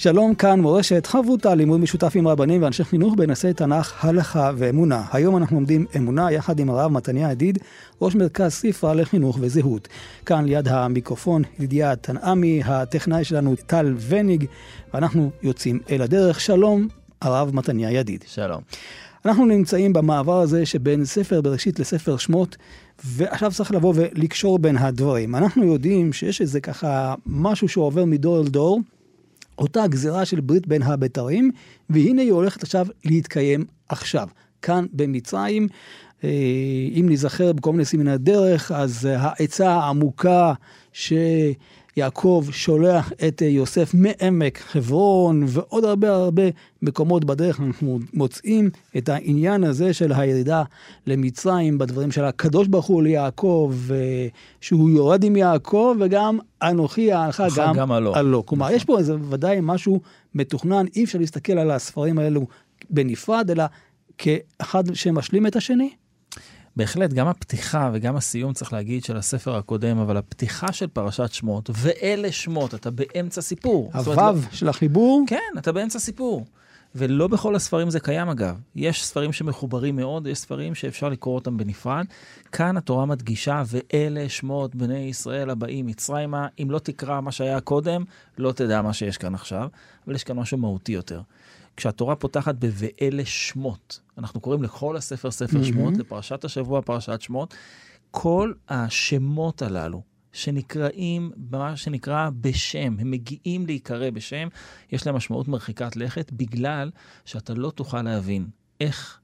שלום, כאן מורשת חברותה, לימוד משותף עם רבנים ואנשי חינוך בנושאי תנ"ך, הלכה ואמונה. היום אנחנו לומדים אמונה יחד עם הרב מתניה ידיד, ראש מרכז ספרה לחינוך וזהות. כאן ליד המיקרופון ידידיה תנעמי, הטכנאי שלנו טל וניג, ואנחנו יוצאים אל הדרך. שלום, הרב מתניה ידיד. שלום. אנחנו נמצאים במעבר הזה שבין ספר בראשית לספר שמות, ועכשיו צריך לבוא ולקשור בין הדברים. אנחנו יודעים שיש איזה ככה משהו שעובר מדור אל דור. אותה גזירה של ברית בין הבתרים, והנה היא הולכת עכשיו להתקיים עכשיו. כאן במצרים, אה, אם נזכר בכל מיני סימני דרך, אז העצה העמוקה ש... יעקב שולח את יוסף מעמק חברון ועוד הרבה הרבה מקומות בדרך אנחנו מוצאים את העניין הזה של הירידה למצרים בדברים של הקדוש ברוך הוא ליעקב שהוא יורד עם יעקב וגם אנוכי ההלכה גם, גם הלא. הלא. כלומר נכון. יש פה איזה ודאי משהו מתוכנן אי אפשר להסתכל על הספרים האלו בנפרד אלא כאחד שמשלים את השני. בהחלט, גם הפתיחה וגם הסיום, צריך להגיד, של הספר הקודם, אבל הפתיחה של פרשת שמות, ואלה שמות, אתה באמצע סיפור. הוו לא... של החיבור? כן, אתה באמצע סיפור. ולא בכל הספרים זה קיים אגב. יש ספרים שמחוברים מאוד, יש ספרים שאפשר לקרוא אותם בנפרד. כאן התורה מדגישה, ואלה שמות בני ישראל הבאים מצרימה. אם לא תקרא מה שהיה קודם, לא תדע מה שיש כאן עכשיו, אבל יש כאן משהו מהותי יותר. כשהתורה פותחת ב"ואלה שמות", אנחנו קוראים לכל הספר ספר mm-hmm. שמות, לפרשת השבוע פרשת שמות, כל השמות הללו שנקראים, מה שנקרא בשם, הם מגיעים להיקרא בשם, יש להם משמעות מרחיקת לכת, בגלל שאתה לא תוכל להבין איך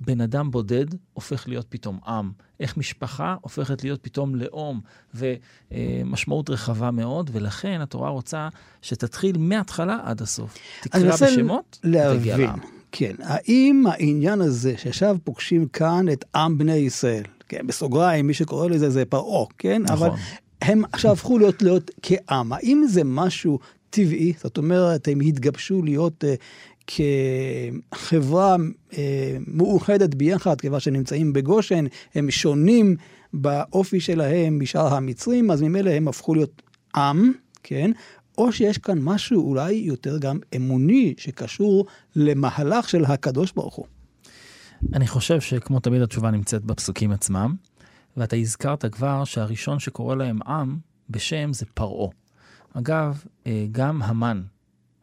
בן אדם בודד הופך להיות פתאום עם, איך משפחה הופכת להיות פתאום לאום, ומשמעות רחבה מאוד, ולכן התורה רוצה שתתחיל מההתחלה עד הסוף. תקרא בשמות, תגיע לעם. כן, האם העניין הזה שעכשיו פוגשים כאן את עם בני ישראל, כן, בסוגריים, מי שקורא לזה זה פרעה, כן? נכון. אבל הם עכשיו הפכו להיות, להיות כעם. האם זה משהו טבעי? זאת אומרת, הם התגבשו להיות uh, כחברה אה, מאוחדת ביחד, כיוון שנמצאים בגושן, הם שונים באופי שלהם משאר המצרים, אז ממילא הם הפכו להיות עם, כן? או שיש כאן משהו אולי יותר גם אמוני שקשור למהלך של הקדוש ברוך הוא. אני חושב שכמו תמיד התשובה נמצאת בפסוקים עצמם, ואתה הזכרת כבר שהראשון שקורא להם עם בשם זה פרעה. אגב, אה, גם המן,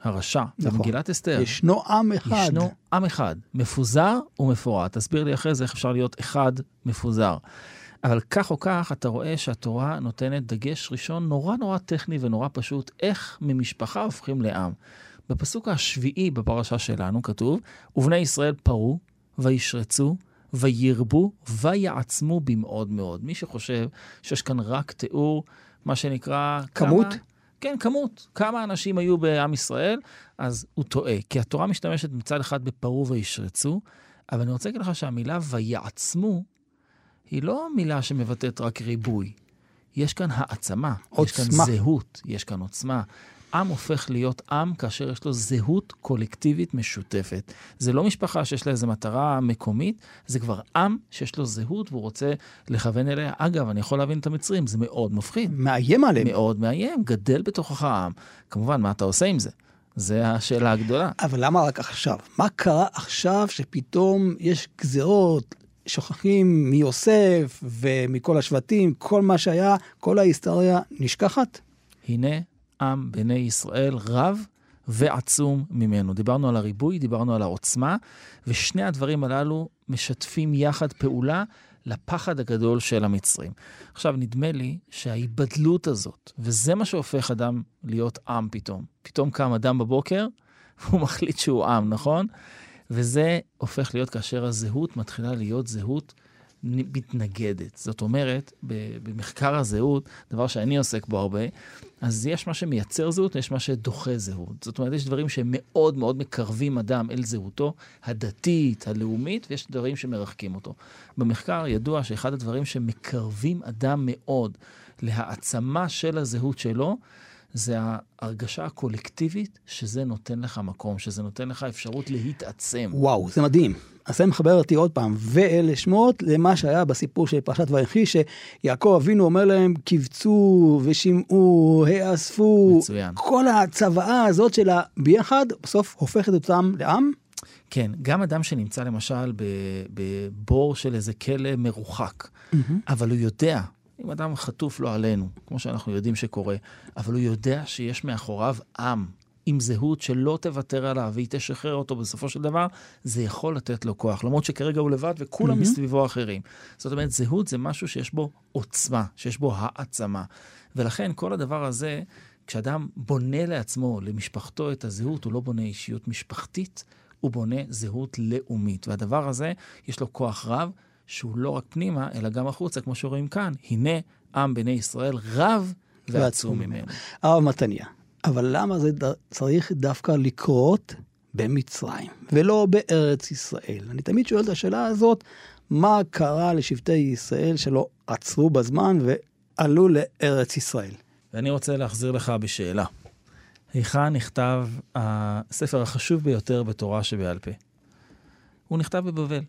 הרשע נכון. במגילת אסתר. ישנו עם אחד. ישנו עם אחד, מפוזר ומפורט. תסביר לי אחרי זה איך אפשר להיות אחד מפוזר. אבל כך או כך, אתה רואה שהתורה נותנת דגש ראשון נורא נורא טכני ונורא פשוט, איך ממשפחה הופכים לעם. בפסוק השביעי בפרשה שלנו כתוב, ובני ישראל פרו, וישרצו, וירבו, ויעצמו במאוד מאוד. מי שחושב שיש כאן רק תיאור, מה שנקרא... כמות? כמה... כן, כמות. כמה אנשים היו בעם ישראל, אז הוא טועה. כי התורה משתמשת מצד אחד בפרו וישרצו, אבל אני רוצה להגיד לך שהמילה ויעצמו, היא לא מילה שמבטאת רק ריבוי. יש כאן העצמה, עוצמה. יש כאן זהות, יש כאן עוצמה. עם הופך להיות עם כאשר יש לו זהות קולקטיבית משותפת. זה לא משפחה שיש לה איזו מטרה מקומית, זה כבר עם שיש לו זהות והוא רוצה לכוון אליה. אגב, אני יכול להבין את המצרים, זה מאוד מפחיד. מאיים עליהם. מאוד מאיים, גדל בתוכך העם. כמובן, מה אתה עושה עם זה? זה השאלה הגדולה. אבל למה רק עכשיו? מה קרה עכשיו שפתאום יש גזרות, שוכחים מיוסף ומכל השבטים, כל מה שהיה, כל ההיסטוריה נשכחת? הנה עם בני ישראל רב ועצום ממנו. דיברנו על הריבוי, דיברנו על העוצמה, ושני הדברים הללו משתפים יחד פעולה לפחד הגדול של המצרים. עכשיו, נדמה לי שההיבדלות הזאת, וזה מה שהופך אדם להיות עם פתאום. פתאום קם אדם בבוקר, והוא מחליט שהוא עם, נכון? וזה הופך להיות כאשר הזהות מתחילה להיות זהות מתנגדת. זאת אומרת, במחקר הזהות, דבר שאני עוסק בו הרבה, אז יש מה שמייצר זהות ויש מה שדוחה זהות. זאת אומרת, יש דברים שמאוד מאוד מקרבים אדם אל זהותו הדתית, הלאומית, ויש דברים שמרחקים אותו. במחקר ידוע שאחד הדברים שמקרבים אדם מאוד להעצמה של הזהות שלו, זה ההרגשה הקולקטיבית שזה נותן לך מקום, שזה נותן לך אפשרות להתעצם. וואו, זה מדהים. אז זה מחבר אותי עוד פעם, ואלה שמות, למה שהיה בסיפור של פרשת ויחי, שיעקב אבינו אומר להם, קיבצו ושמעו, האספו. מצוין. כל הצוואה הזאת של הביחד, בסוף הופכת אותם לעם. כן, גם אדם שנמצא למשל בבור של איזה כלא מרוחק, mm-hmm. אבל הוא יודע, אם אדם חטוף לא עלינו, כמו שאנחנו יודעים שקורה, אבל הוא יודע שיש מאחוריו עם, עם זהות שלא תוותר עליו והיא תשחרר אותו בסופו של דבר, זה יכול לתת לו כוח. למרות שכרגע הוא לבד וכולם mm-hmm. מסביבו אחרים. זאת אומרת, זהות זה משהו שיש בו עוצמה, שיש בו העצמה. ולכן כל הדבר הזה, כשאדם בונה לעצמו, למשפחתו את הזהות, הוא לא בונה אישיות משפחתית, הוא בונה זהות לאומית. והדבר הזה, יש לו כוח רב, שהוא לא רק פנימה, אלא גם החוצה, כמו שרואים כאן. הנה עם בני ישראל רב ועצום ממנו. הרב מתניה, אבל למה זה צריך דווקא לקרות במצרים, ולא בארץ ישראל? אני תמיד שואל את השאלה הזאת, מה קרה לשבטי ישראל שלא עצרו בזמן ועלו לארץ ישראל? ואני רוצה להחזיר לך בשאלה. היכן נכתב הספר החשוב ביותר בתורה שבעל פה? הוא נכתב בבבל.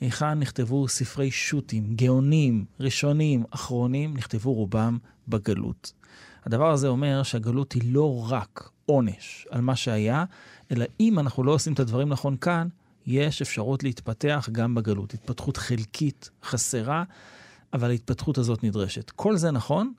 היכן נכתבו ספרי שו"תים, גאונים, ראשונים, אחרונים, נכתבו רובם בגלות. הדבר הזה אומר שהגלות היא לא רק עונש על מה שהיה, אלא אם אנחנו לא עושים את הדברים נכון כאן, יש אפשרות להתפתח גם בגלות. התפתחות חלקית, חסרה, אבל ההתפתחות הזאת נדרשת. כל זה נכון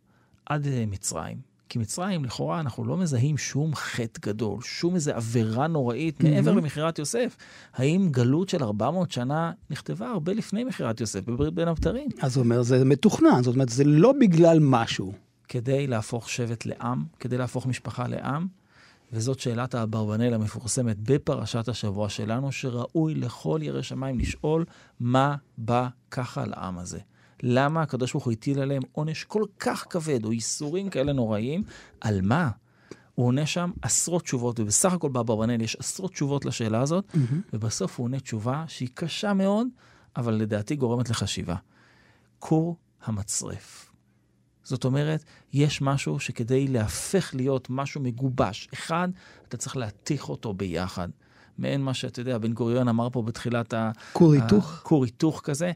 עד מצרים. כי מצרים, לכאורה, אנחנו לא מזהים שום חטא גדול, שום איזו עבירה נוראית מעבר למכירת יוסף. האם גלות של 400 שנה נכתבה הרבה לפני מכירת יוסף, בברית בין הבתרים? אז הוא אומר, זה מתוכנן, זאת אומרת, זה לא בגלל משהו. כדי להפוך שבט לעם, כדי להפוך משפחה לעם, וזאת שאלת האברבנל המפורסמת בפרשת השבוע שלנו, שראוי לכל ירא שמיים לשאול, מה בא ככה לעם הזה? למה הקדוש ברוך הוא הטיל עליהם עונש כל כך כבד, או ייסורים כאלה נוראיים? על מה? הוא עונה שם עשרות תשובות, ובסך הכל באברבנל יש עשרות תשובות לשאלה הזאת, mm-hmm. ובסוף הוא עונה תשובה שהיא קשה מאוד, אבל לדעתי גורמת לחשיבה. כור המצרף. זאת אומרת, יש משהו שכדי להפך להיות משהו מגובש, אחד, אתה צריך להתיך אותו ביחד. מעין מה שאתה יודע, בן גוריון אמר פה בתחילת ה... כור היתוך? כור היתוך כזה,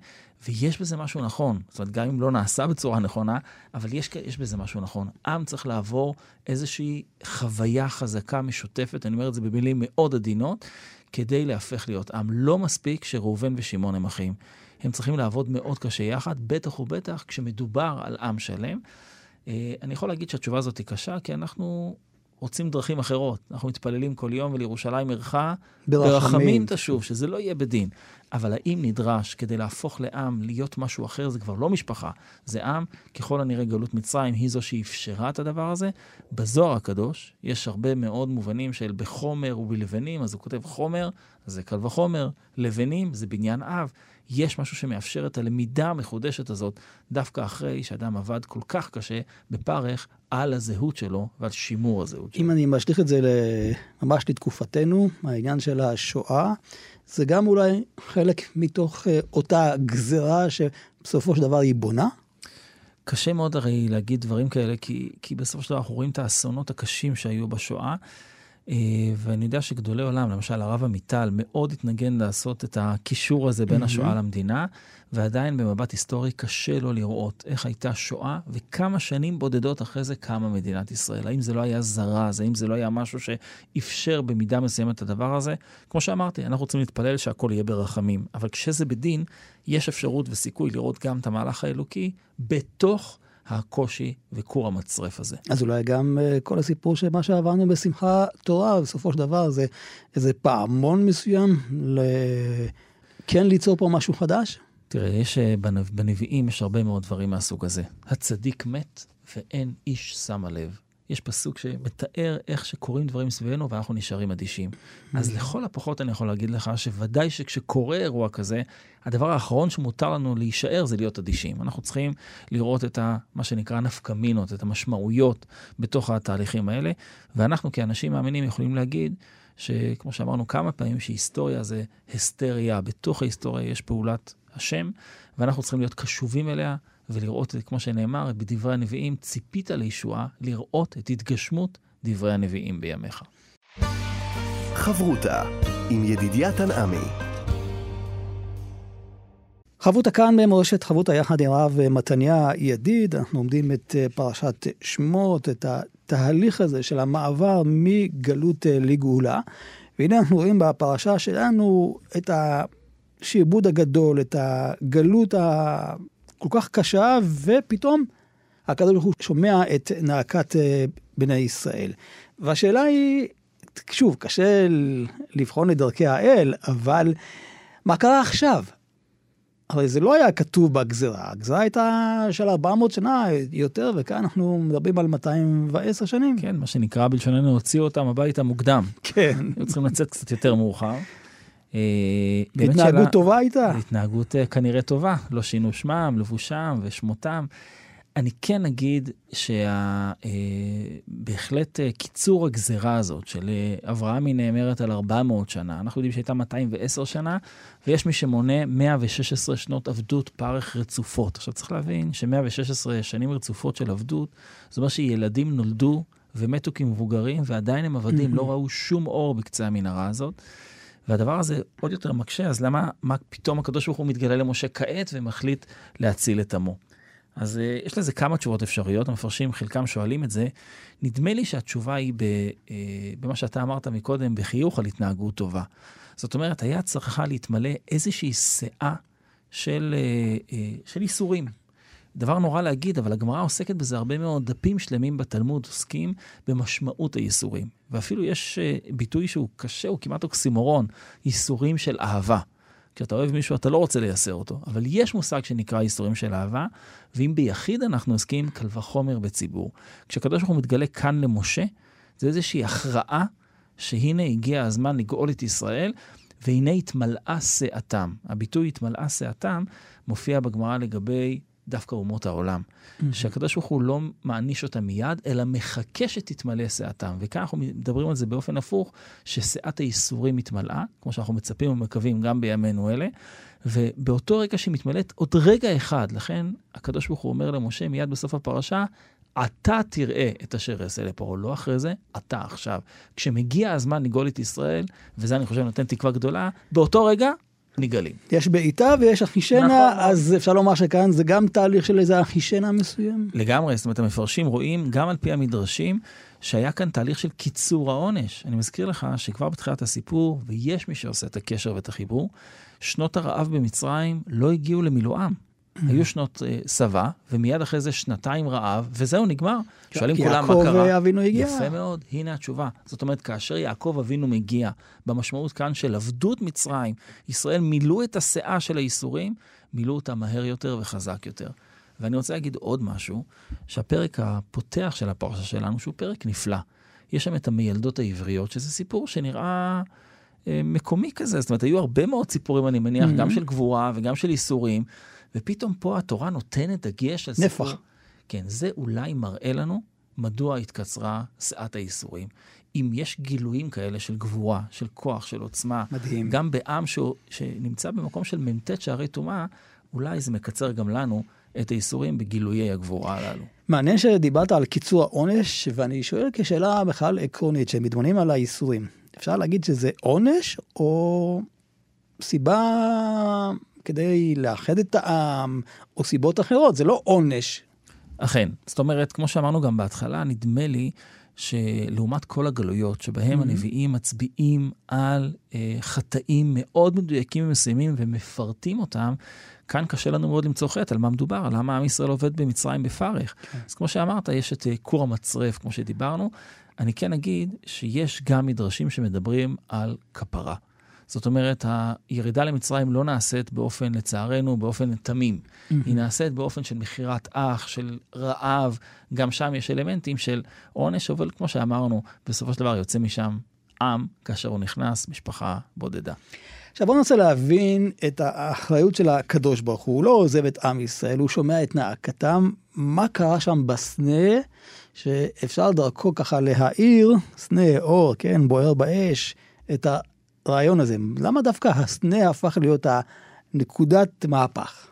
ויש בזה משהו נכון. זאת אומרת, גם אם לא נעשה בצורה נכונה, אבל יש, יש בזה משהו נכון. עם צריך לעבור איזושהי חוויה חזקה משותפת, אני אומר את זה במילים מאוד עדינות, כדי להפך להיות עם. לא מספיק שראובן ושמעון הם אחים. הם צריכים לעבוד מאוד קשה יחד, בטח ובטח כשמדובר על עם שלם. אה, אני יכול להגיד שהתשובה הזאת היא קשה, כי אנחנו רוצים דרכים אחרות. אנחנו מתפללים כל יום ולירושלים ערך ברחמים תשוב, שזה לא יהיה בדין. אבל האם נדרש כדי להפוך לעם להיות משהו אחר, זה כבר לא משפחה, זה עם, ככל הנראה גלות מצרים היא זו שאפשרה את הדבר הזה. בזוהר הקדוש יש הרבה מאוד מובנים של בחומר ובלבנים, אז הוא כותב חומר, זה קל וחומר, לבנים זה בניין אב. יש משהו שמאפשר את הלמידה המחודשת הזאת, דווקא אחרי שאדם עבד כל כך קשה בפרך על הזהות שלו ועל שימור הזהות שלו. אם אני משליך את זה ממש לתקופתנו, העניין של השואה, זה גם אולי חלק מתוך אה, אותה גזרה שבסופו של דבר היא בונה? קשה מאוד הרי להגיד דברים כאלה, כי, כי בסופו של דבר אנחנו רואים את האסונות הקשים שהיו בשואה. אה, ואני יודע שגדולי עולם, למשל הרב עמיטל, מאוד התנגן לעשות את הקישור הזה בין השואה למדינה, ועדיין במבט היסטורי קשה לו לראות איך הייתה שואה, וכמה שנים בודדות אחרי זה קמה מדינת ישראל. האם זה לא היה זרז, האם זה לא היה משהו שאפשר במידה מסוימת את הדבר הזה? כמו שאמרתי, אנחנו רוצים להתפלל שהכל יהיה ברחמים, אבל כשזה בדין, יש אפשרות וסיכוי לראות גם את המהלך האלוקי בתוך הקושי וכור המצרף הזה. אז אולי גם uh, כל הסיפור של מה שעברנו בשמחה תורה, בסופו של דבר זה איזה פעמון מסוים, ל... כן ליצור פה משהו חדש? תראה, יש אה, בנביאים יש הרבה מאוד דברים מהסוג הזה. הצדיק מת ואין איש שם הלב. יש פסוק שמתאר איך שקורים דברים סביבנו ואנחנו נשארים אדישים. אז mm. לכל הפחות אני יכול להגיד לך שוודאי שכשקורה אירוע כזה, הדבר האחרון שמותר לנו להישאר זה להיות אדישים. אנחנו צריכים לראות את ה, מה שנקרא נפקמינות, את המשמעויות בתוך התהליכים האלה, ואנחנו כאנשים מאמינים יכולים להגיד שכמו שאמרנו כמה פעמים, שהיסטוריה זה היסטריה, בתוך ההיסטוריה יש פעולת השם, ואנחנו צריכים להיות קשובים אליה ולראות, כמו שנאמר בדברי הנביאים, ציפית לישועה, לראות את התגשמות דברי הנביאים בימיך. חברותה עם ידידיה תנעמי. חברותה כאן במורשת חברותה יחד עם הרב מתניה ידיד, אנחנו לומדים את אה, פרשת שמות, את התהליך הזה של המעבר מגלות אה, לגאולה. והנה אנחנו רואים בפרשה שלנו את השעבוד הגדול, את הגלות הכל כך קשה, ופתאום הקדוש ברוך הוא שומע את נאקת אה, בני ישראל. והשאלה היא, שוב, קשה לבחון את דרכי האל, אבל מה קרה עכשיו? הרי זה לא היה כתוב בגזרה, הגזרה הייתה של 400 שנה יותר, וכאן אנחנו מדברים על 210 שנים. כן, מה שנקרא בלשוננו, הוציאו אותם הביתה מוקדם. כן. היו צריכים לצאת קצת יותר מאוחר. אה, התנהגות שאלה, טובה הייתה? התנהגות אה, כנראה טובה, לא שינו שמם, לבושם ושמותם. אני כן אגיד שבהחלט אה, קיצור הגזרה הזאת של אברהם היא נאמרת על 400 שנה, אנחנו יודעים שהייתה 210 שנה, ויש מי שמונה 116 שנות עבדות פרך רצופות. עכשיו צריך להבין ש-116 שנים רצופות של עבדות, זאת אומרת שילדים נולדו ומתו כמבוגרים, ועדיין הם עבדים, לא ראו שום אור בקצה המנהרה הזאת. והדבר הזה עוד יותר מקשה, אז למה מה פתאום הקדוש ברוך הוא מתגלה למשה כעת ומחליט להציל את עמו? אז uh, יש לזה כמה תשובות אפשריות, המפרשים חלקם שואלים את זה. נדמה לי שהתשובה היא ב, uh, במה שאתה אמרת מקודם, בחיוך על התנהגות טובה. זאת אומרת, היה צריכה להתמלא איזושהי שאה של, uh, uh, של איסורים. דבר נורא להגיד, אבל הגמרא עוסקת בזה הרבה מאוד. דפים שלמים בתלמוד עוסקים במשמעות הייסורים. ואפילו יש uh, ביטוי שהוא קשה, הוא כמעט אוקסימורון, ייסורים של אהבה. כשאתה אוהב מישהו, אתה לא רוצה לייסר אותו. אבל יש מושג שנקרא ייסורים של אהבה, ואם ביחיד אנחנו עוסקים, קל וחומר בציבור. כשהקדוש ברוך הוא מתגלה כאן למשה, זה איזושהי הכרעה שהנה הגיע הזמן לגאול את ישראל, והנה התמלאה שאתם. הביטוי התמלאה שאתם מופיע בגמרא לגבי דווקא אומות העולם. Mm-hmm. שהקדוש ברוך הוא לא מעניש אותם מיד, אלא מחכה שתתמלא שאתם. וכאן אנחנו מדברים על זה באופן הפוך, ששאת הייסורים מתמלאה, כמו שאנחנו מצפים ומקווים גם בימינו אלה, ובאותו רגע שהיא מתמלאת, עוד רגע אחד, לכן הקדוש ברוך הוא אומר למשה מיד בסוף הפרשה, אתה תראה את אשר אעשה לפרעה, לא אחרי זה, אתה עכשיו. כשמגיע הזמן לגאול את ישראל, וזה אני חושב נותן תקווה גדולה, באותו רגע נגאלים. יש בעיטה ויש אחישנה, נכון. אז אפשר לומר שכאן זה גם תהליך של איזה אחישנה מסוים? לגמרי, זאת אומרת, המפרשים רואים, גם על פי המדרשים, שהיה כאן תהליך של קיצור העונש. אני מזכיר לך שכבר בתחילת הסיפור, ויש מי שעושה את הקשר ואת החיבור, שנות הרעב במצרים לא הגיעו למילואם. היו שנות צבא, uh, ומיד אחרי זה שנתיים רעב, וזהו, נגמר. שואלים כולם מה קרה. יעקב אבינו הגיע. יפה מאוד, הנה התשובה. זאת אומרת, כאשר יעקב אבינו מגיע, במשמעות כאן של עבדות מצרים, ישראל מילאו את הסאה של הייסורים, מילאו אותה מהר יותר וחזק יותר. ואני רוצה להגיד עוד משהו, שהפרק הפותח של הפרשה שלנו, שהוא פרק נפלא. יש שם את המיילדות העבריות, שזה סיפור שנראה... אה, מקומי כזה, זאת אומרת, היו הרבה מאוד סיפורים, אני מניח, mm-hmm. גם של גבורה וגם של ייסורים, ופתאום פה התורה נותנת דגש על סיפור. נפח. כן, זה אולי מראה לנו מדוע התקצרה שאת הייסורים. אם יש גילויים כאלה של גבורה, של כוח, של עוצמה, מדהים. גם בעם שהוא, שנמצא במקום של מ"ט שערי טומאה, אולי זה מקצר גם לנו את הייסורים בגילויי הגבורה הללו. מעניין שדיברת על קיצור העונש, ואני שואל כשאלה בכלל עקרונית, שמתבוננים על הייסורים. אפשר להגיד שזה עונש, או סיבה כדי לאחד את העם, או סיבות אחרות, זה לא עונש. אכן. זאת אומרת, כמו שאמרנו גם בהתחלה, נדמה לי שלעומת כל הגלויות שבהם mm-hmm. הנביאים מצביעים על אה, חטאים מאוד מדויקים ומסוימים ומפרטים אותם, כאן קשה לנו מאוד למצוא חטא על מה מדובר, על למה עם ישראל עובד במצרים בפרך. כן. אז כמו שאמרת, יש את אה, כור המצרף, כמו שדיברנו. אני כן אגיד שיש גם מדרשים שמדברים על כפרה. זאת אומרת, הירידה למצרים לא נעשית באופן, לצערנו, באופן תמים. Mm-hmm. היא נעשית באופן של מכירת אח, של רעב, גם שם יש אלמנטים של עונש, אבל כמו שאמרנו, בסופו של דבר יוצא משם עם, כאשר הוא נכנס, משפחה בודדה. עכשיו בואו ננסה להבין את האחריות של הקדוש ברוך הוא. הוא לא עוזב את עם ישראל, הוא שומע את נאקתם. מה קרה שם בסנה, שאפשר דרכו ככה להאיר, סנה, אור, כן, בוער באש, את הרעיון הזה. למה דווקא הסנה הפך להיות נקודת מהפך.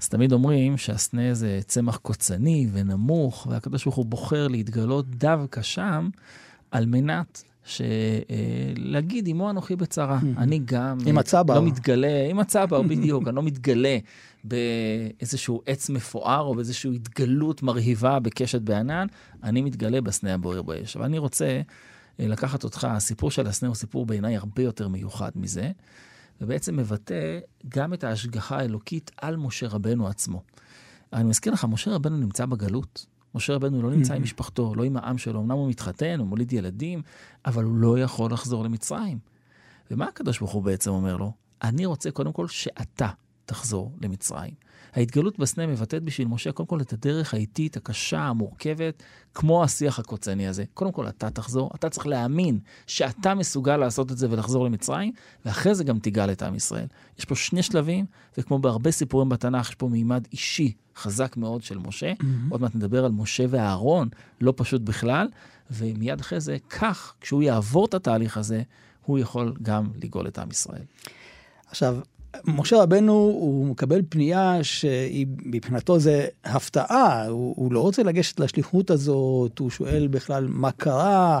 אז תמיד אומרים שהסנה זה צמח קוצני ונמוך, והקדוש ברוך הוא בוחר להתגלות דווקא שם, על מנת ש... אה, להגיד, עמו אנוכי בצרה. אני גם... עם הצבר. לא מתגלה, עם הצבר, בדיוק, אני לא מתגלה באיזשהו עץ מפואר או באיזושהי התגלות מרהיבה בקשת בענן, אני מתגלה בסנה הבוער באש. אבל אני רוצה לקחת אותך, הסיפור של הסנה הוא סיפור בעיניי הרבה יותר מיוחד מזה. ובעצם מבטא גם את ההשגחה האלוקית על משה רבנו עצמו. אני מזכיר לך, משה רבנו נמצא בגלות. משה רבנו לא נמצא עם משפחתו, לא עם העם שלו. אמנם הוא מתחתן, הוא מוליד ילדים, אבל הוא לא יכול לחזור למצרים. ומה הקדוש ברוך הוא בעצם אומר לו? אני רוצה קודם כל שאתה תחזור למצרים. ההתגלות בסנה מבטאת בשביל משה קודם כל את הדרך האיטית, הקשה, המורכבת, כמו השיח הקוצני הזה. קודם כל אתה תחזור, אתה צריך להאמין שאתה מסוגל לעשות את זה ולחזור למצרים, ואחרי זה גם תיגל את עם ישראל. יש פה שני שלבים, וכמו בהרבה סיפורים בתנ"ך, יש פה מימד אישי חזק מאוד של משה. Mm-hmm. עוד מעט נדבר על משה ואהרון, לא פשוט בכלל, ומיד אחרי זה, כך, כשהוא יעבור את התהליך הזה, הוא יכול גם לגאול את עם ישראל. עכשיו, משה רבנו, הוא מקבל פנייה שהיא מבחינתו זה הפתעה, הוא, הוא לא רוצה לגשת לשליחות הזאת, הוא שואל בכלל מה קרה,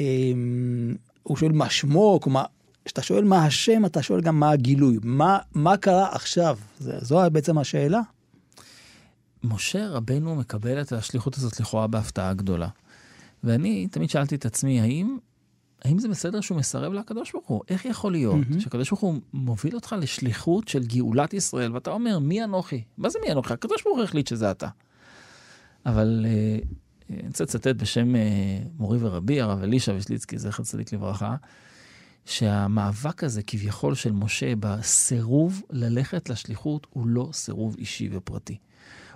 אמ, הוא שואל מה שמו, כלומר, כשאתה שואל מה השם, אתה שואל גם מה הגילוי, מה, מה קרה עכשיו, זה, זו בעצם השאלה. משה רבנו מקבל את השליחות הזאת לכאורה בהפתעה גדולה. ואני תמיד שאלתי את עצמי, האם האם זה בסדר שהוא מסרב לקדוש ברוך הוא? איך יכול להיות mm-hmm. שהקדוש ברוך הוא מוביל אותך לשליחות של גאולת ישראל, ואתה אומר, מי אנוכי? מה זה מי אנוכי? הקדוש ברוך הוא החליט שזה אתה. אבל אה, אני רוצה לצטט בשם אה, מורי ורבי, הרב אלישע ושליצקי, זכר צדיק לברכה, שהמאבק הזה כביכול של משה בסירוב ללכת לשליחות הוא לא סירוב אישי ופרטי.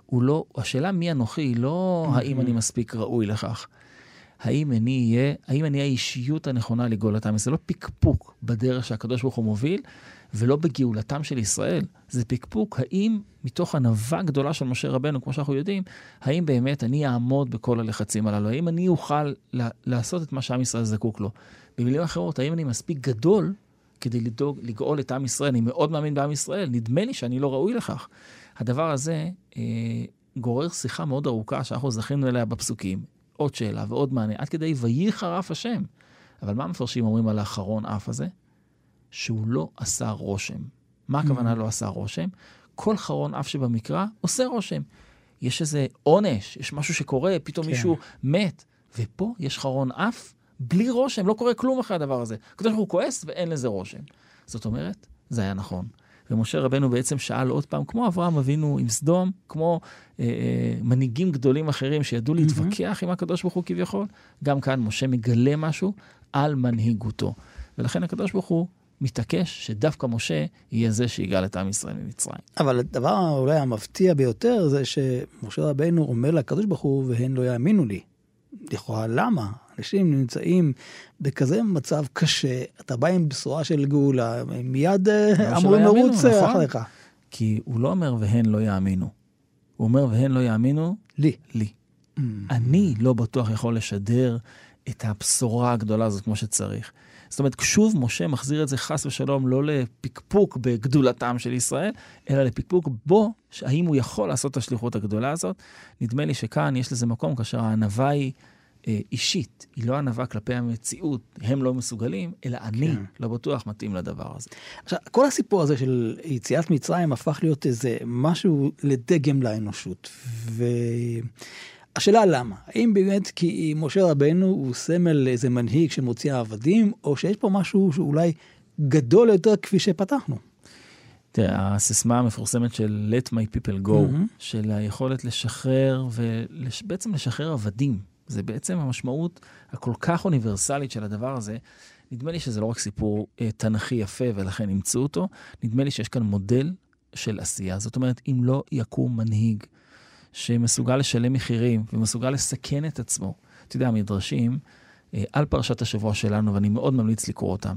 הוא לא, השאלה מי אנוכי היא לא mm-hmm. האם אני מספיק ראוי לכך. האם אני אהיה, האם אני האישיות הנכונה לגאול את עם ישראל? זה לא פקפוק בדרך שהקדוש ברוך הוא מוביל, ולא בגאולתם של ישראל. זה פקפוק, האם מתוך ענווה גדולה של משה רבנו, כמו שאנחנו יודעים, האם באמת אני אעמוד בכל הלחצים הללו? האם אני אוכל לעשות את מה שעם ישראל זקוק לו? במילים אחרות, האם אני מספיק גדול כדי לדאוג, לגאול את עם ישראל? אני מאוד מאמין בעם ישראל, נדמה לי שאני לא ראוי לכך. הדבר הזה אה, גורר שיחה מאוד ארוכה שאנחנו זכינו אליה בפסוקים. עוד שאלה ועוד מענה, עד כדי ויהי חרף השם. אבל מה המפרשים אומרים על האחרון אף הזה? שהוא לא עשה רושם. מה הכוונה mm. לא עשה רושם? כל חרון אף שבמקרא עושה רושם. יש איזה עונש, יש משהו שקורה, פתאום כן. מישהו מת. ופה יש חרון אף בלי רושם, לא קורה כלום אחרי הדבר הזה. הקדוש ברוך הוא כועס ואין לזה רושם. זאת אומרת, זה היה נכון. ומשה רבנו בעצם שאל עוד פעם, כמו אברהם אבינו עם סדום, כמו אה, אה, מנהיגים גדולים אחרים שידעו להתווכח mm-hmm. עם הקדוש ברוך הוא כביכול, גם כאן משה מגלה משהו על מנהיגותו. ולכן הקדוש ברוך הוא מתעקש שדווקא משה יהיה זה שיגאל את עם ישראל ממצרים. אבל הדבר אולי המפתיע ביותר זה שמשה רבנו אומר לקדוש ברוך הוא, והן לא יאמינו לי. לכאורה, למה? אנשים נמצאים בכזה מצב קשה, אתה בא עם בשורה של גאולה, הם מיד אה, אמורים לרוץ אה, נכון? אחריך. כי הוא לא אומר והן לא יאמינו. הוא אומר והן לא יאמינו לי. לי. Mm. אני לא בטוח יכול לשדר את הבשורה הגדולה הזאת כמו שצריך. זאת אומרת, שוב משה מחזיר את זה חס ושלום לא לפקפוק בגדולתם של ישראל, אלא לפקפוק בו, האם הוא יכול לעשות את השליחות הגדולה הזאת. נדמה לי שכאן יש לזה מקום כאשר הענווה היא אישית, היא לא ענווה כלפי המציאות, הם לא מסוגלים, אלא אני כן. לא בטוח מתאים לדבר הזה. עכשיו, כל הסיפור הזה של יציאת מצרים הפך להיות איזה משהו לדגם לאנושות. והשאלה למה? האם באמת כי משה רבנו הוא סמל לאיזה מנהיג שמוציא עבדים, או שיש פה משהו שאולי גדול יותר כפי שפתחנו? תראה, הסיסמה המפורסמת של Let my people go, mm-hmm. של היכולת לשחרר ובעצם לשחרר עבדים. זה בעצם המשמעות הכל כך אוניברסלית של הדבר הזה. נדמה לי שזה לא רק סיפור אה, תנכי יפה ולכן אימצו אותו, נדמה לי שיש כאן מודל של עשייה. זאת אומרת, אם לא יקום מנהיג שמסוגל לשלם מחירים ומסוגל לסכן את עצמו, אתה יודע, המדרשים אה, על פרשת השבוע שלנו, ואני מאוד ממליץ לקרוא אותם,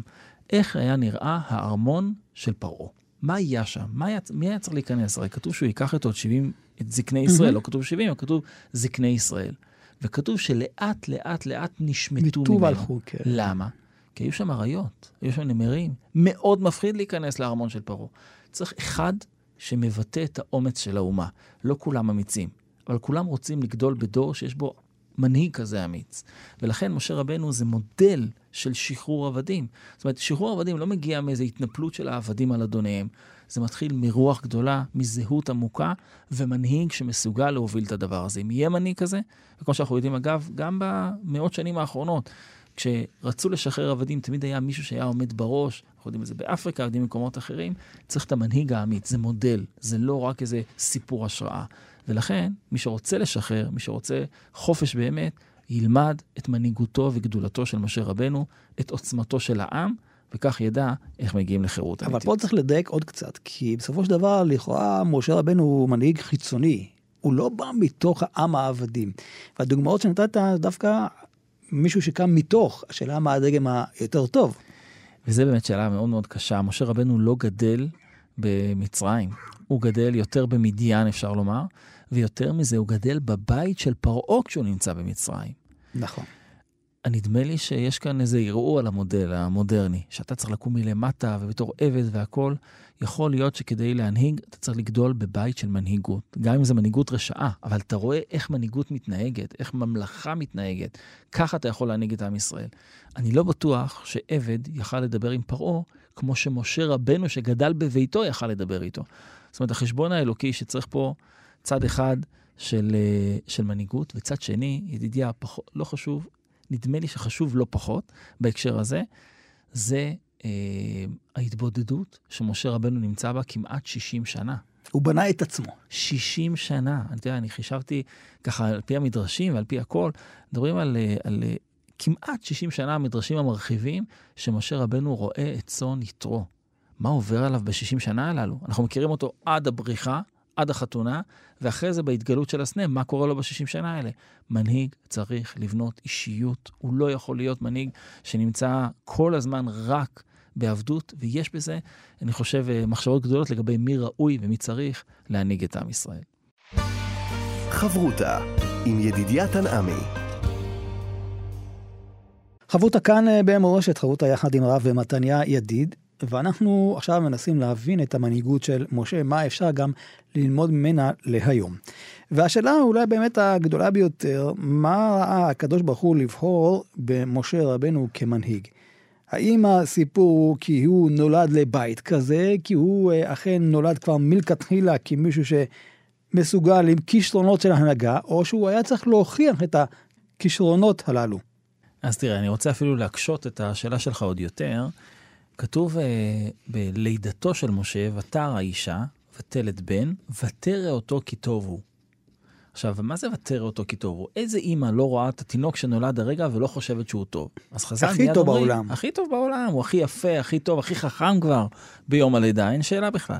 איך היה נראה הארמון של פרעה. מה היה שם? מה היה, מי היה צריך להיכנס? הרי כתוב שהוא ייקח איתו את 70, את זקני ישראל, mm-hmm. לא כתוב 70, אבל כתוב זקני ישראל. וכתוב שלאט לאט לאט נשמטו ממנו. והלכו, כן. למה? כי היו שם אריות, היו שם נמרים. מאוד מפחיד להיכנס לארמון של פרעה. צריך אחד שמבטא את האומץ של האומה. לא כולם אמיצים, אבל כולם רוצים לגדול בדור שיש בו מנהיג כזה אמיץ. ולכן משה רבנו זה מודל של שחרור עבדים. זאת אומרת, שחרור עבדים לא מגיע מאיזו התנפלות של העבדים על אדוניהם. זה מתחיל מרוח גדולה, מזהות עמוקה, ומנהיג שמסוגל להוביל את הדבר הזה. אם יהיה מנהיג כזה, וכמו שאנחנו יודעים, אגב, גם במאות שנים האחרונות, כשרצו לשחרר עבדים, תמיד היה מישהו שהיה עומד בראש, אנחנו יודעים את זה באפריקה, יודעים במקומות אחרים, צריך את המנהיג האמיץ, זה מודל, זה לא רק איזה סיפור השראה. ולכן, מי שרוצה לשחרר, מי שרוצה חופש באמת, ילמד את מנהיגותו וגדולתו של משה רבנו, את עוצמתו של העם, וכך ידע איך מגיעים לחירות אמיתית. אבל פה צריך לדייק עוד קצת, כי בסופו של דבר, לכאורה, משה רבנו הוא מנהיג חיצוני. הוא לא בא מתוך העם העבדים. והדוגמאות שנתת, דווקא מישהו שקם מתוך, השאלה מה הדגם היותר טוב. וזה באמת שאלה מאוד מאוד קשה. משה רבנו לא גדל במצרים, הוא גדל יותר במדיין, אפשר לומר, ויותר מזה, הוא גדל בבית של פרעה כשהוא נמצא במצרים. נכון. נדמה לי שיש כאן איזה ערעור על המודל המודרני, שאתה צריך לקום מלמטה ובתור עבד והכול. יכול להיות שכדי להנהיג, אתה צריך לגדול בבית של מנהיגות. גם אם זו מנהיגות רשעה, אבל אתה רואה איך מנהיגות מתנהגת, איך ממלכה מתנהגת. ככה אתה יכול להנהיג את עם ישראל. אני לא בטוח שעבד יכל לדבר עם פרעה כמו שמשה רבנו שגדל בביתו יכל לדבר איתו. זאת אומרת, החשבון האלוקי שצריך פה צד אחד של, אה, של מנהיגות, וצד שני, ידידיה, פחות, לא חשוב, נדמה לי שחשוב לא פחות בהקשר הזה, זה אה, ההתבודדות שמשה רבנו נמצא בה כמעט 60 שנה. הוא בנה את עצמו. 60 שנה. אני יודע, אני חישבתי ככה על פי המדרשים ועל פי הכל, מדברים על, אה, על, על כמעט 60 שנה המדרשים המרחיבים, שמשה רבנו רואה את צאן יתרו. מה עובר עליו ב-60 שנה הללו? אנחנו מכירים אותו עד הבריחה, עד החתונה, ואחרי זה בהתגלות של הסנה, מה קורה לו ב-60 שנה האלה? מנהיג צריך לבנות אישיות, הוא לא יכול להיות מנהיג שנמצא כל הזמן רק בעבדות, ויש בזה, אני חושב, אה, מחשבות גדולות לגבי מי ראוי ומי צריך להנהיג את עם ישראל. חברותה עם ידידיה תנעמי. חברותה כאן אה, במורשת, חברותה יחד עם רב ומתניה ידיד. ואנחנו עכשיו מנסים להבין את המנהיגות של משה, מה אפשר גם ללמוד ממנה להיום. והשאלה אולי באמת הגדולה ביותר, מה ראה הקדוש ברוך הוא לבחור במשה רבנו כמנהיג? האם הסיפור הוא כי הוא נולד לבית כזה, כי הוא אה, אכן נולד כבר מלכתחילה כמישהו שמסוגל עם כישרונות של הנהגה, או שהוא היה צריך להוכיח את הכישרונות הללו? אז תראה, אני רוצה אפילו להקשות את השאלה שלך עוד יותר. כתוב uh, בלידתו של משה, ותר האישה, ותלת בן, ותרא אותו כי טוב הוא. עכשיו, מה זה ותרא אותו כי טוב הוא? איזה אימא לא רואה את התינוק שנולד הרגע ולא חושבת שהוא טוב? אז חז"ל הכי טוב אומרים, בעולם. הכי טוב בעולם, הוא הכי יפה, הכי טוב, הכי חכם כבר ביום הלידה, אין שאלה בכלל.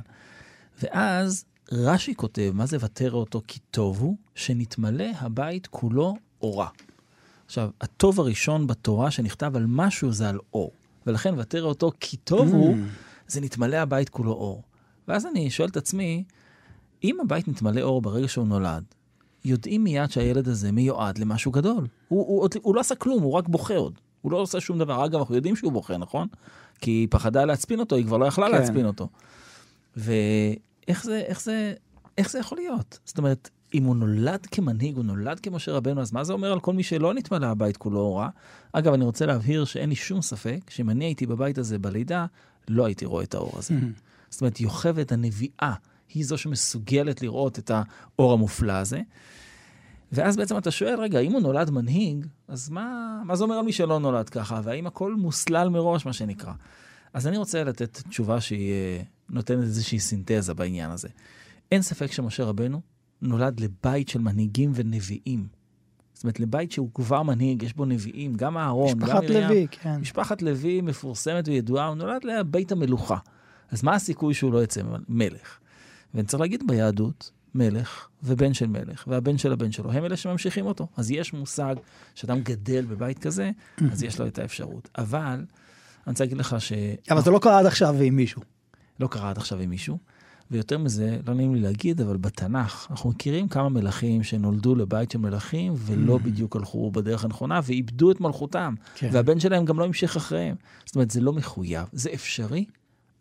ואז רש"י כותב, מה זה ותרא אותו כי טוב הוא? שנתמלא הבית כולו אורה. עכשיו, הטוב הראשון בתורה שנכתב על משהו זה על אור. ולכן ותרא אותו כי טוב mm. הוא, זה נתמלא הבית כולו אור. ואז אני שואל את עצמי, אם הבית נתמלא אור ברגע שהוא נולד, יודעים מיד שהילד הזה מיועד למשהו גדול. הוא, הוא, הוא, הוא לא עשה כלום, הוא רק בוכה עוד. הוא לא עושה שום דבר. אגב, אנחנו יודעים שהוא בוכה, נכון? כי היא פחדה להצפין אותו, היא כבר לא יכלה כן. להצפין אותו. ואיך זה, איך זה, איך זה יכול להיות? זאת אומרת, אם הוא נולד כמנהיג, הוא נולד כמשה רבנו, אז מה זה אומר על כל מי שלא נתמלא הבית כולו אורה? אגב, אני רוצה להבהיר שאין לי שום ספק שאם אני הייתי בבית הזה בלידה, לא הייתי רואה את האור הזה. Mm-hmm. זאת אומרת, יוכבד הנביאה היא זו שמסוגלת לראות את האור המופלא הזה. ואז בעצם אתה שואל, רגע, אם הוא נולד מנהיג, אז מה, מה זה אומר על מי שלא נולד ככה? והאם הכל מוסלל מראש, מה שנקרא? אז אני רוצה לתת תשובה שהיא אה, נותנת איזושהי סינתזה בעניין הזה. אין ספק שמשה רבנו נולד לבית של מנהיגים ונביאים. זאת אומרת, לבית שהוא כבר מנהיג, יש בו נביאים, גם אהרון, גם מרים. משפחת לוי, כן. משפחת לוי מפורסמת וידועה, הוא נולד לבית המלוכה. אז מה הסיכוי שהוא לא יצא מלך? ואני צריך להגיד ביהדות, מלך ובן של מלך, והבן של הבן שלו, הם אלה שממשיכים אותו. אז יש מושג שאדם גדל בבית כזה, אז יש לו את האפשרות. אבל, אני רוצה להגיד לך ש... אבל זה לא קרה עד עכשיו עם מישהו. לא קרה עד עכשיו עם מישהו. ויותר מזה, לא נעים לי להגיד, אבל בתנ"ך, אנחנו מכירים כמה מלכים שנולדו לבית של מלכים ולא mm. בדיוק הלכו בדרך הנכונה ואיבדו את מלכותם. כן. והבן שלהם גם לא המשיך אחריהם. זאת אומרת, זה לא מחויב, זה אפשרי,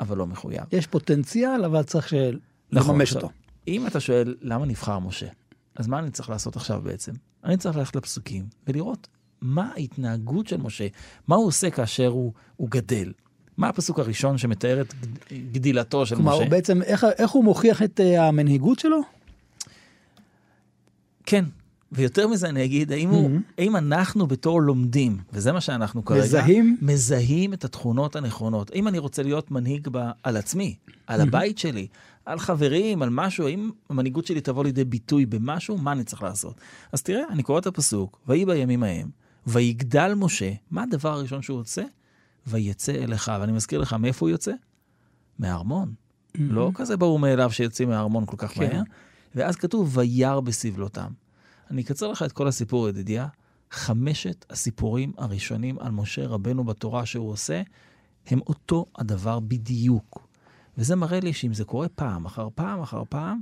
אבל לא מחויב. יש פוטנציאל, אבל צריך של- נכון, לממש אותו. אם אתה שואל למה נבחר משה, אז מה אני צריך לעשות עכשיו בעצם? אני צריך ללכת לפסוקים ולראות מה ההתנהגות של משה, מה הוא עושה כאשר הוא, הוא גדל. מה הפסוק הראשון שמתאר את גד- גדילתו של כלומר, משה? הוא בעצם, איך, איך הוא מוכיח את אה, המנהיגות שלו? כן, ויותר מזה אני אגיד, האם, הוא, Mhm. האם אנחנו בתור לומדים, וזה מה שאנחנו כרגע, מזהים? מזהים את התכונות הנכונות. אם אני רוצה להיות מנהיג ב, על עצמי, על הבית שלי, על חברים, על משהו, האם המנהיגות שלי תבוא לידי ביטוי במשהו, מה אני צריך לעשות? אז תראה, אני קורא את הפסוק, ויהי בימים ההם, ויגדל משה, מה הדבר הראשון שהוא עושה? ויצא אל אחיו. ואני מזכיר לך, מאיפה הוא יוצא? מהארמון. לא כזה ברור מאליו שיוצאים מהארמון כל כך כן. מהר. ואז כתוב, וירא בסבלותם. אני אקצר לך את כל הסיפור, ידידיה. חמשת הסיפורים הראשונים על משה רבנו בתורה שהוא עושה, הם אותו הדבר בדיוק. וזה מראה לי שאם זה קורה פעם אחר פעם אחר פעם,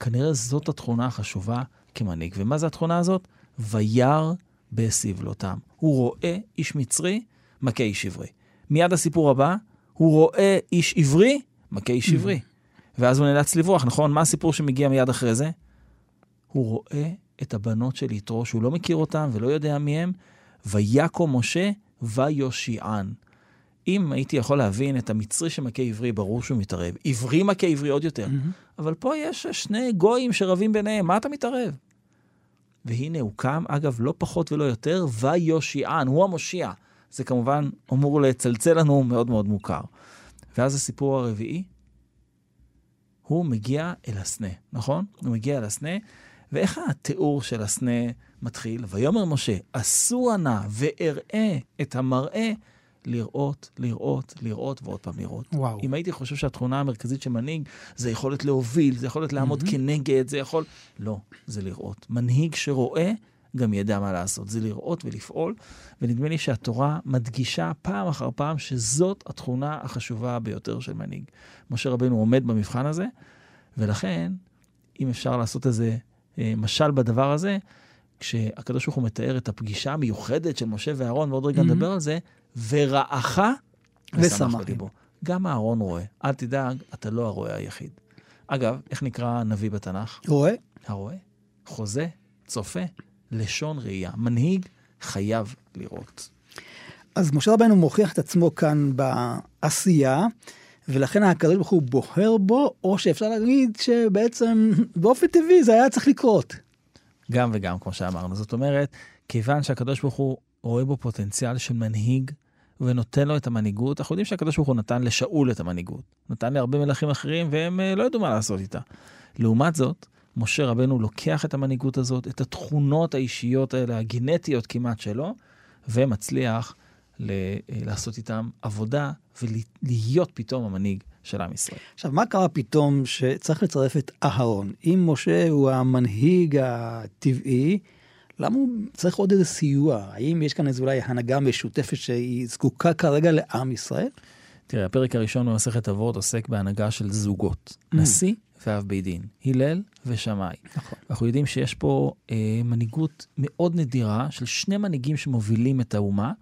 כנראה זאת התכונה החשובה כמנהיג. ומה זה התכונה הזאת? וירא בסבלותם. הוא רואה איש מצרי, מכה איש עברי. מיד הסיפור הבא, הוא רואה איש עברי, מכה איש עברי. ואז הוא נאלץ לברוח, נכון? מה הסיפור שמגיע מיד אחרי זה? הוא רואה את הבנות של יתרו, שהוא לא מכיר אותן ולא יודע מי הם, ויקו משה ויושיען. אם הייתי יכול להבין את המצרי שמכה עברי, ברור שהוא מתערב. עברי מכה עברי עוד יותר. אבל פה יש שני גויים שרבים ביניהם, מה אתה מתערב? והנה הוא קם, אגב, לא פחות ולא יותר, ויושיען, הוא המושיע. זה כמובן אמור לצלצל לנו מאוד מאוד מוכר. ואז הסיפור הרביעי, הוא מגיע אל הסנה, נכון? הוא מגיע אל הסנה, ואיך התיאור של הסנה מתחיל? ויאמר משה, עשו נא ואראה את המראה לראות, לראות, לראות ועוד פעם לראות. וואו. אם הייתי חושב שהתכונה המרכזית של מנהיג זה יכולת להוביל, זה יכולת לעמוד מהמם. כנגד, זה יכול... לא, זה לראות. מנהיג שרואה, גם ידע מה לעשות. זה לראות ולפעול, ונדמה לי שהתורה מדגישה פעם אחר פעם שזאת התכונה החשובה ביותר של מנהיג. משה רבנו עומד במבחן הזה, ולכן, אם אפשר לעשות איזה אה, משל בדבר הזה, כשהקדוש ברוך הוא מתאר את הפגישה המיוחדת של משה ואהרון, ועוד רגע. נדבר על זה, ורעך ושמח בליבו. גם אהרון רואה. אל תדאג, אתה לא הרואה היחיד. אגב, איך נקרא נביא בתנ"ך? רואה? הרואה, חוזה, צופה, לשון ראייה. מנהיג חייב לראות. אז משה רבנו מוכיח את עצמו כאן בעשייה, ולכן הקדוש ברוך הוא בוחר בו, או שאפשר להגיד שבעצם באופן טבעי זה היה צריך לקרות. גם וגם, כמו שאמרנו. זאת אומרת, כיוון שהקדוש ברוך הוא רואה בו פוטנציאל של מנהיג, ונותן לו את המנהיגות, אנחנו יודעים שהקדוש ברוך הוא נתן לשאול את המנהיגות. נתן להרבה מלכים אחרים, והם אה, לא ידעו מה לעשות איתה. לעומת זאת, משה רבנו לוקח את המנהיגות הזאת, את התכונות האישיות האלה, הגנטיות כמעט שלו, ומצליח ל- אה, לעשות איתם עבודה ולהיות פתאום המנהיג של עם ישראל. עכשיו, מה קרה פתאום שצריך לצרף את אהרון? אם משה הוא המנהיג הטבעי, למה הוא צריך עוד איזה סיוע? האם יש כאן איזו אולי הנהגה משותפת שהיא זקוקה כרגע לעם ישראל? תראה, הפרק הראשון במסכת אבות עוסק בהנהגה של זוגות, Mm. נשיא ואב בית דין, הלל ושמאי. נכון. אנחנו יודעים שיש פה אה, מנהיגות מאוד נדירה של שני מנהיגים שמובילים את האומה,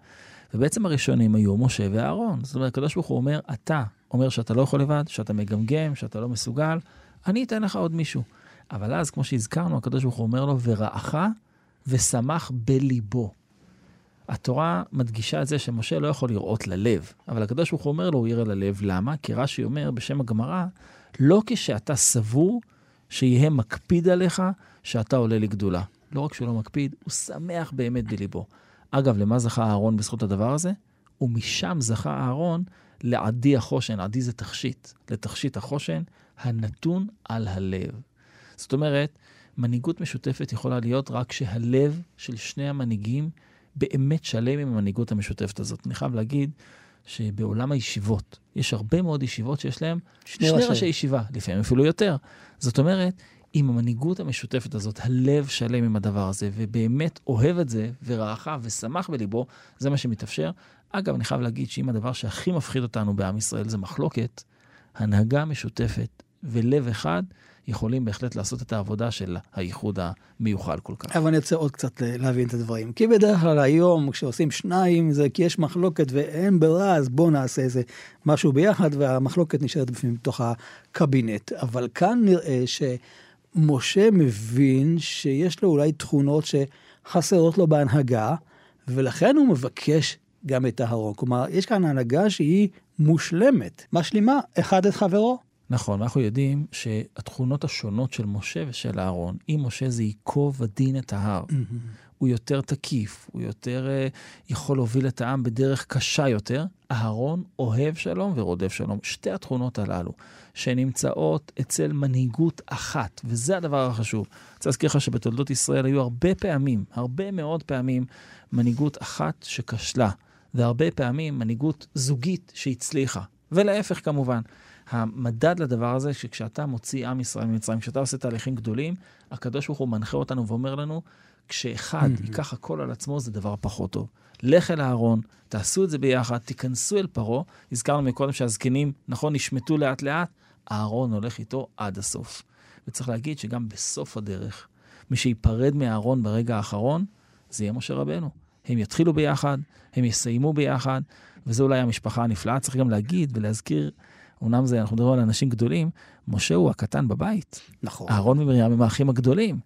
ובעצם הראשונים היו משה ואהרון. זאת אומרת, הקדוש ברוך הוא אומר, אתה אומר שאתה לא יכול לבד, שאתה מגמגם, שאתה לא מסוגל, אני אתן לך עוד מישהו. אבל אז, כמו שהזכרנו, הקדוש ברוך הוא אומר לו, ורעך ושמח בליבו. התורה מדגישה את זה שמשה לא יכול לראות ללב, אבל הקדוש ברוך הוא אומר לו, הוא יראה ללב. למה? כי רש"י אומר בשם הגמרא, לא כשאתה סבור שיהיה מקפיד עליך שאתה עולה לגדולה. לא רק שהוא לא מקפיד, הוא שמח באמת בליבו. אגב, למה זכה אהרון בזכות הדבר הזה? ומשם זכה אהרון לעדי החושן, עדי זה תכשיט, לתכשיט החושן הנתון על הלב. זאת אומרת, מנהיגות משותפת יכולה להיות רק כשהלב של שני המנהיגים באמת שלם עם המנהיגות המשותפת הזאת. אני חייב להגיד שבעולם הישיבות, יש הרבה מאוד ישיבות שיש להם שני שני, ראשי. ראשי ישיבה, לפעמים אפילו יותר. זאת אומרת, עם המנהיגות המשותפת הזאת, הלב שלם עם הדבר הזה, ובאמת אוהב את זה, ורעך ושמח בליבו, זה מה שמתאפשר. אגב, אני חייב להגיד שאם הדבר שהכי מפחיד אותנו בעם ישראל זה מחלוקת, הנהגה משותפת ולב אחד יכולים בהחלט לעשות את העבודה של הייחוד המיוחל כל כך. אבל אני רוצה עוד קצת להבין את הדברים. כי בדרך כלל היום כשעושים שניים זה כי יש מחלוקת ואין ברירה, אז בואו נעשה איזה משהו ביחד, והמחלוקת נשארת בפנים בתוך הקבינט. אבל כאן נראה שמשה מבין שיש לו אולי תכונות שחסרות לו בהנהגה, ולכן הוא מבקש גם את אהרון. כלומר, יש כאן הנהגה שהיא מושלמת, משלימה אחד את חברו. נכון, אנחנו יודעים שהתכונות השונות של משה ושל אהרון, אם משה זה ייקוב הדין את ההר, mm-hmm. הוא יותר תקיף, הוא יותר uh, יכול להוביל את העם בדרך קשה יותר, אהרון אוהב שלום ורודף שלום. שתי התכונות הללו, שנמצאות אצל מנהיגות אחת, וזה הדבר החשוב. אני רוצה להזכיר לך שבתולדות ישראל היו הרבה פעמים, הרבה מאוד פעמים, מנהיגות אחת שכשלה. והרבה פעמים מנהיגות זוגית שהצליחה. ולהפך כמובן. המדד לדבר הזה, שכשאתה מוציא עם ישראל ממצרים, כשאתה עושה תהליכים גדולים, הקדוש ברוך הוא מנחה אותנו ואומר לנו, כשאחד mm-hmm. ייקח הכל על עצמו, זה דבר פחות טוב. לך אל אהרון, תעשו את זה ביחד, תיכנסו אל פרעה. הזכרנו מקודם שהזקנים, נכון, נשמטו לאט-לאט, אהרון הולך איתו עד הסוף. וצריך להגיד שגם בסוף הדרך, מי שייפרד מאהרון ברגע האחרון, זה יהיה משה רבנו. הם יתחילו ביחד, הם יסיימו ביחד, וזו אולי המשפחה הנפלאה. צריך גם להגיד ולהזכיר, אומנם זה, אנחנו מדברים על אנשים גדולים, משה הוא הקטן בבית. נכון. אהרון ומרים הם האחים הגדולים.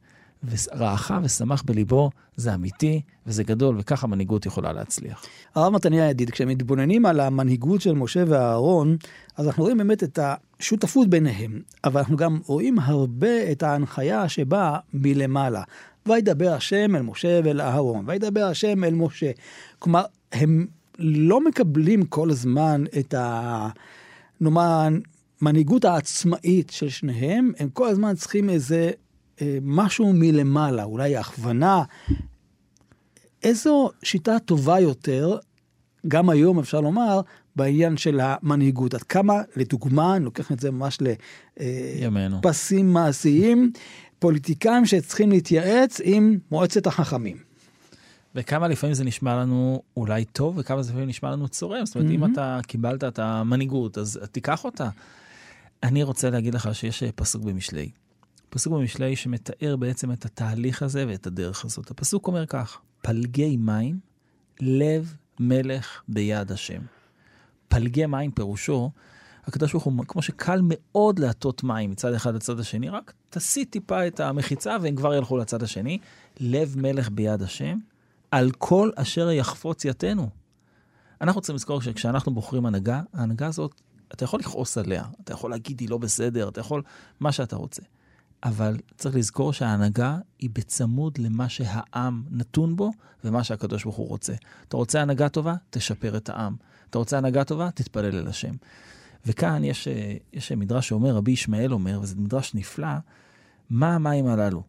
ורעך ושמח בליבו, זה אמיתי וזה גדול, וככה מנהיגות יכולה להצליח. הרב מתניה ידיד, כשמתבוננים על המנהיגות של משה ואהרון, אז אנחנו רואים באמת את השותפות ביניהם, אבל אנחנו גם רואים הרבה את ההנחיה שבאה מלמעלה. וידבר השם אל משה ואל אהרון, וידבר השם אל משה. כלומר, הם לא מקבלים כל הזמן את ה... נאמר, מנהיגות העצמאית של שניהם, הם כל הזמן צריכים איזה אה, משהו מלמעלה, אולי הכוונה. איזו שיטה טובה יותר, גם היום אפשר לומר, בעניין של המנהיגות. עד כמה, לדוגמה, אני לוקח את זה ממש לפסים אה, מעשיים, פוליטיקאים שצריכים להתייעץ עם מועצת החכמים. וכמה לפעמים זה נשמע לנו אולי טוב, וכמה זה לפעמים נשמע לנו צורם. זאת אומרת, mm-hmm. אם אתה קיבלת את המנהיגות, אז תיקח אותה. אני רוצה להגיד לך שיש אה, פסוק במשלי. פסוק במשלי שמתאר בעצם את התהליך הזה ואת הדרך הזאת. הפסוק אומר כך, פלגי מים, לב מלך ביד השם. פלגי מים פירושו הקדוש ברוך הוא, כמו שקל מאוד להטות מים מצד אחד לצד השני, רק תסיט טיפה את המחיצה והם כבר ילכו לצד השני. לב מלך ביד השם, על כל אשר יחפוץ יתנו. אנחנו צריכים לזכור שכשאנחנו בוחרים הנהגה, ההנהגה הזאת, אתה יכול לכעוס עליה, אתה יכול להגיד היא לא בסדר, אתה יכול מה שאתה רוצה. אבל צריך לזכור שההנהגה היא בצמוד למה שהעם נתון בו ומה שהקדוש ברוך הוא רוצה. אתה רוצה הנהגה טובה? תשפר את העם. אתה רוצה הנהגה טובה? תתפלל אל השם. וכאן יש, אה, יש מדרש שאומר, רבי ישמעאל אומר, וזה מדרש נפלא, מה המים הללו?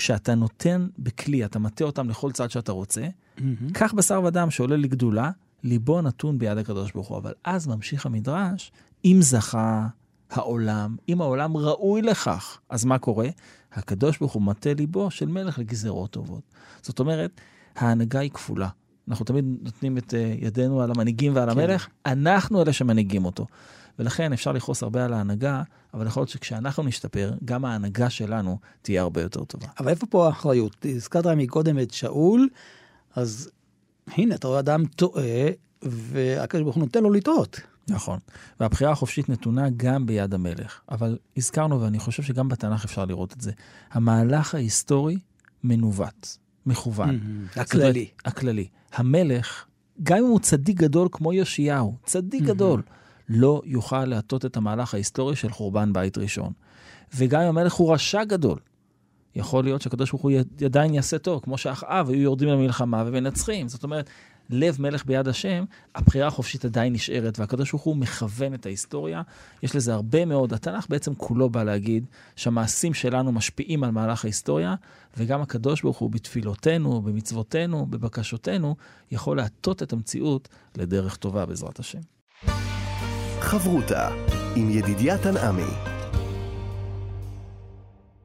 כשאתה נותן בכלי, אתה מטה אותם לכל צד שאתה רוצה, mm-hmm. קח בשר ודם שעולה לגדולה, ליבו נתון ביד הקדוש ברוך הוא. אבל אז ממשיך המדרש, אם זכה העולם, אם העולם ראוי לכך, אז מה קורה? הקדוש ברוך הוא מטה ליבו של מלך לגזרות טובות. זאת אומרת, ההנהגה היא כפולה. אנחנו תמיד נותנים את אה, ידינו על המנהיגים ועל כן. המלך, אנחנו אלה שמנהיגים אותו. ולכן אפשר לכעוס הרבה על ההנהגה, אבל יכול להיות שכשאנחנו נשתפר, גם ההנהגה שלנו תהיה הרבה יותר טובה. אבל איפה פה האחריות? הזכרת מקודם את שאול, אז הנה, אתה רואה אדם טועה, והקדוש ברוך הוא נותן לו לטעות. נכון. והבחירה החופשית נתונה גם ביד המלך. אבל הזכרנו, ואני חושב שגם בתנ"ך אפשר לראות את זה, המהלך ההיסטורי מנווט, מכוון. Mm-hmm. הכללי. הכללי. המלך, גם אם הוא צדיק גדול כמו יאשיהו, צדיק mm-hmm. גדול, לא יוכל להטות את המהלך ההיסטורי של חורבן בית ראשון. וגם אם המלך הוא רשע גדול, יכול להיות שהקדוש ברוך הוא עדיין יעשה טוב, כמו שאחאב היו יורדים למלחמה ומנצחים. זאת אומרת, לב מלך ביד השם, הבחירה החופשית עדיין נשארת, והקדוש ברוך הוא מכוון את ההיסטוריה. יש לזה הרבה מאוד, התנ"ך בעצם כולו בא להגיד שהמעשים שלנו משפיעים על מהלך ההיסטוריה, וגם הקדוש ברוך הוא בתפילותינו, במצוותינו, בבקשותינו, יכול להטות את המציאות לדרך טובה בעזרת השם. חברותה עם ידידיה תנעמי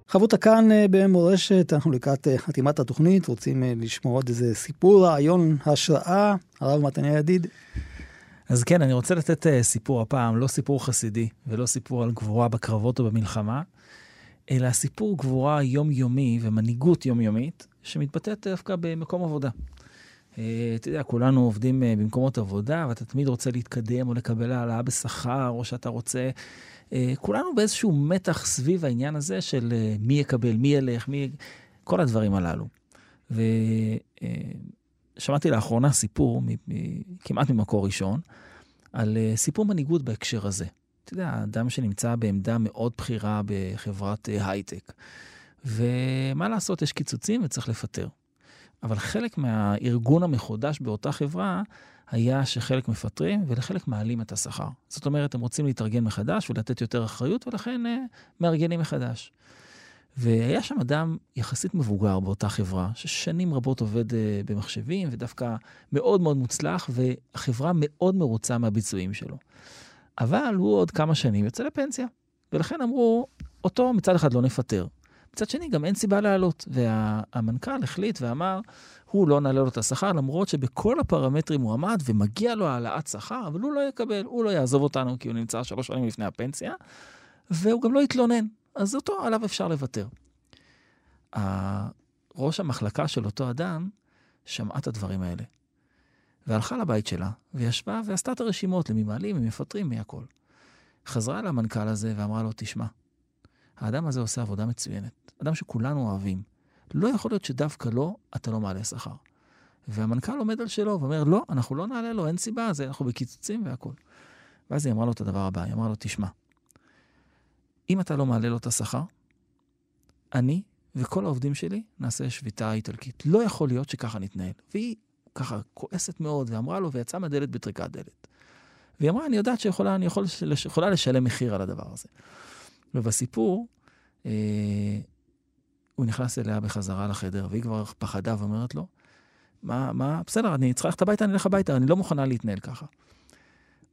חברותה כאן אה, במורשת, אנחנו לקראת אה, חתימת התוכנית, רוצים אה, לשמוע עוד איזה סיפור, רעיון, השראה, הרב מתניה ידיד. אז כן, אני רוצה לתת סיפור הפעם, לא סיפור חסידי ולא סיפור על גבורה בקרבות או במלחמה, אלא סיפור גבורה יומיומי ומנהיגות יומיומית שמתבטאת דווקא במקום עבודה. אה, אתה יודע, כולנו עובדים אה, במקומות עבודה, ואתה תמיד רוצה להתקדם או לקבל העלאה בשכר, או שאתה רוצה... אה, כולנו באיזשהו מתח סביב העניין הזה של מי יקבל, מי ילך, מי... כל הדברים הללו. ושמעתי לאחרונה סיפור, כמעט ממקור ראשון, על סיפור מנהיגות בהקשר הזה. אתה יודע, אדם שנמצא בעמדה מאוד בכירה בחברת הייטק. ומה לעשות, יש קיצוצים וצריך לפטר. אבל חלק מהארגון המחודש באותה חברה היה שחלק מפטרים ולחלק מעלים את השכר. זאת אומרת, הם רוצים להתארגן מחדש ולתת יותר אחריות, ולכן uh, מארגנים מחדש. והיה שם אדם יחסית מבוגר באותה חברה, ששנים רבות עובד uh, במחשבים, ודווקא מאוד מאוד מוצלח, והחברה מאוד מרוצה מהביצועים שלו. אבל הוא עוד כמה שנים יוצא לפנסיה, ולכן אמרו, אותו מצד אחד לא נפטר, מצד שני, גם אין סיבה לעלות. והמנכ"ל החליט ואמר, הוא לא נעלה לו את השכר, למרות שבכל הפרמטרים הוא עמד ומגיע לו העלאת שכר, אבל הוא לא יקבל, הוא לא יעזוב אותנו כי הוא נמצא שלוש שנים לפני הפנסיה, והוא גם לא יתלונן. אז אותו, עליו אפשר לוותר. ראש המחלקה של אותו אדם שמעה את הדברים האלה. והלכה לבית שלה, וישבה ועשתה את הרשימות למי מעלים, מי מפטרים, מי הכל. חזרה למנכ"ל הזה ואמרה לו, תשמע, האדם הזה עושה עבודה מצוינת. אדם שכולנו אוהבים. לא יכול להיות שדווקא לו אתה לא מעלה שכר. והמנכ"ל עומד על שלו ואומר, לא, אנחנו לא נעלה לו, אין סיבה, זה, אנחנו בקיצוצים והכול. ואז היא אמרה לו את הדבר הבא, היא אמרה לו, תשמע, אם אתה לא מעלה לו את השכר, אני וכל העובדים שלי נעשה שביתה איטלקית. לא יכול להיות שככה נתנהל. והיא ככה כועסת מאוד, ואמרה לו, ויצאה מהדלת בטריקת דלת. והיא אמרה, אני יודעת שיכולה אני יכול, יכולה לשלם מחיר על הדבר הזה. ובסיפור, אה, הוא נכנס אליה בחזרה לחדר, והיא כבר פחדה ואומרת לו, מה, מה, בסדר, אני צריכה ללכת הביתה, אני אלך הביתה, אני לא מוכנה להתנהל ככה.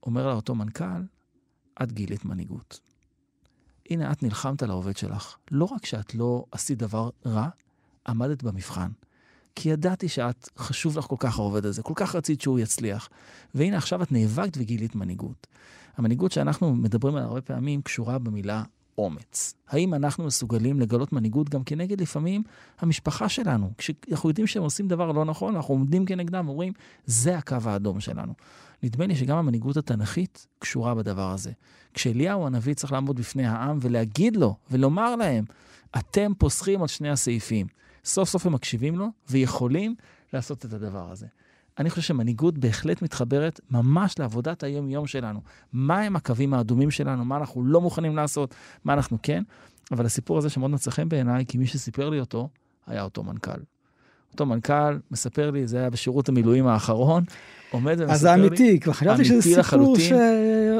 אומר לה אותו מנכ"ל, את גילית מנהיגות. הנה, את נלחמת על העובד שלך. לא רק שאת לא עשית דבר רע, עמדת במבחן. כי ידעתי שאת, חשוב לך כל כך העובד הזה, כל כך רצית שהוא יצליח. והנה עכשיו את נאבקת וגילית מנהיגות. המנהיגות שאנחנו מדברים עליה הרבה פעמים קשורה במילה אומץ. האם אנחנו מסוגלים לגלות מנהיגות גם כנגד לפעמים המשפחה שלנו? כשאנחנו יודעים שהם עושים דבר לא נכון, אנחנו עומדים כנגדם ואומרים, זה הקו האדום שלנו. נדמה לי שגם המנהיגות התנ"כית קשורה בדבר הזה. כשאליהו הנביא צריך לעמוד בפני העם ולהגיד לו ולומר להם, אתם פוסחים על שני הסעיפים. סוף סוף הם מקשיבים לו ויכולים לעשות את הדבר הזה. אני חושב שמנהיגות בהחלט מתחברת ממש לעבודת היום-יום שלנו. מה הם הקווים האדומים שלנו, מה אנחנו לא מוכנים לעשות, מה אנחנו כן. אבל הסיפור הזה שמאוד מצא חן בעיניי, כי מי שסיפר לי אותו, היה אותו מנכ"ל. אותו מנכ"ל מספר לי, זה היה בשירות המילואים האחרון, עומד ומספר לי. אז זה אמיתי, כבר חשבתי שזה סיפור, ש...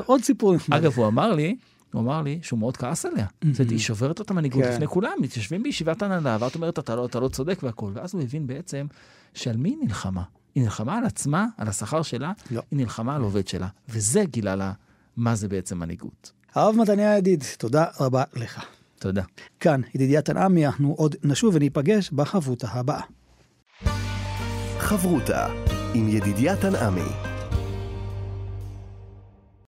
עוד סיפור נחמד. אגב, הוא אמר לי, הוא אמר לי שהוא מאוד כעס עליה. זאת אומרת, היא שוברת אותה מנהיגות כן. לפני כולם, מתיישבים בישיבת הנהלה, ואת אומרת, אתה לא, אתה לא צודק והכול. ואז הוא הבין בעצם שעל מי היא נלחמה? היא נלחמה על עצמה, על השכר שלה, לא. היא נלחמה על עובד שלה. וזה גילה לה מה זה בעצם מנהיגות. הרב מתניה ידיד, תודה רבה לך. תודה. כאן, ידידיה תנעמי, אנחנו עוד נשוב וניפגש בחברותה הבאה. חברותה עם ידידיה תנעמי.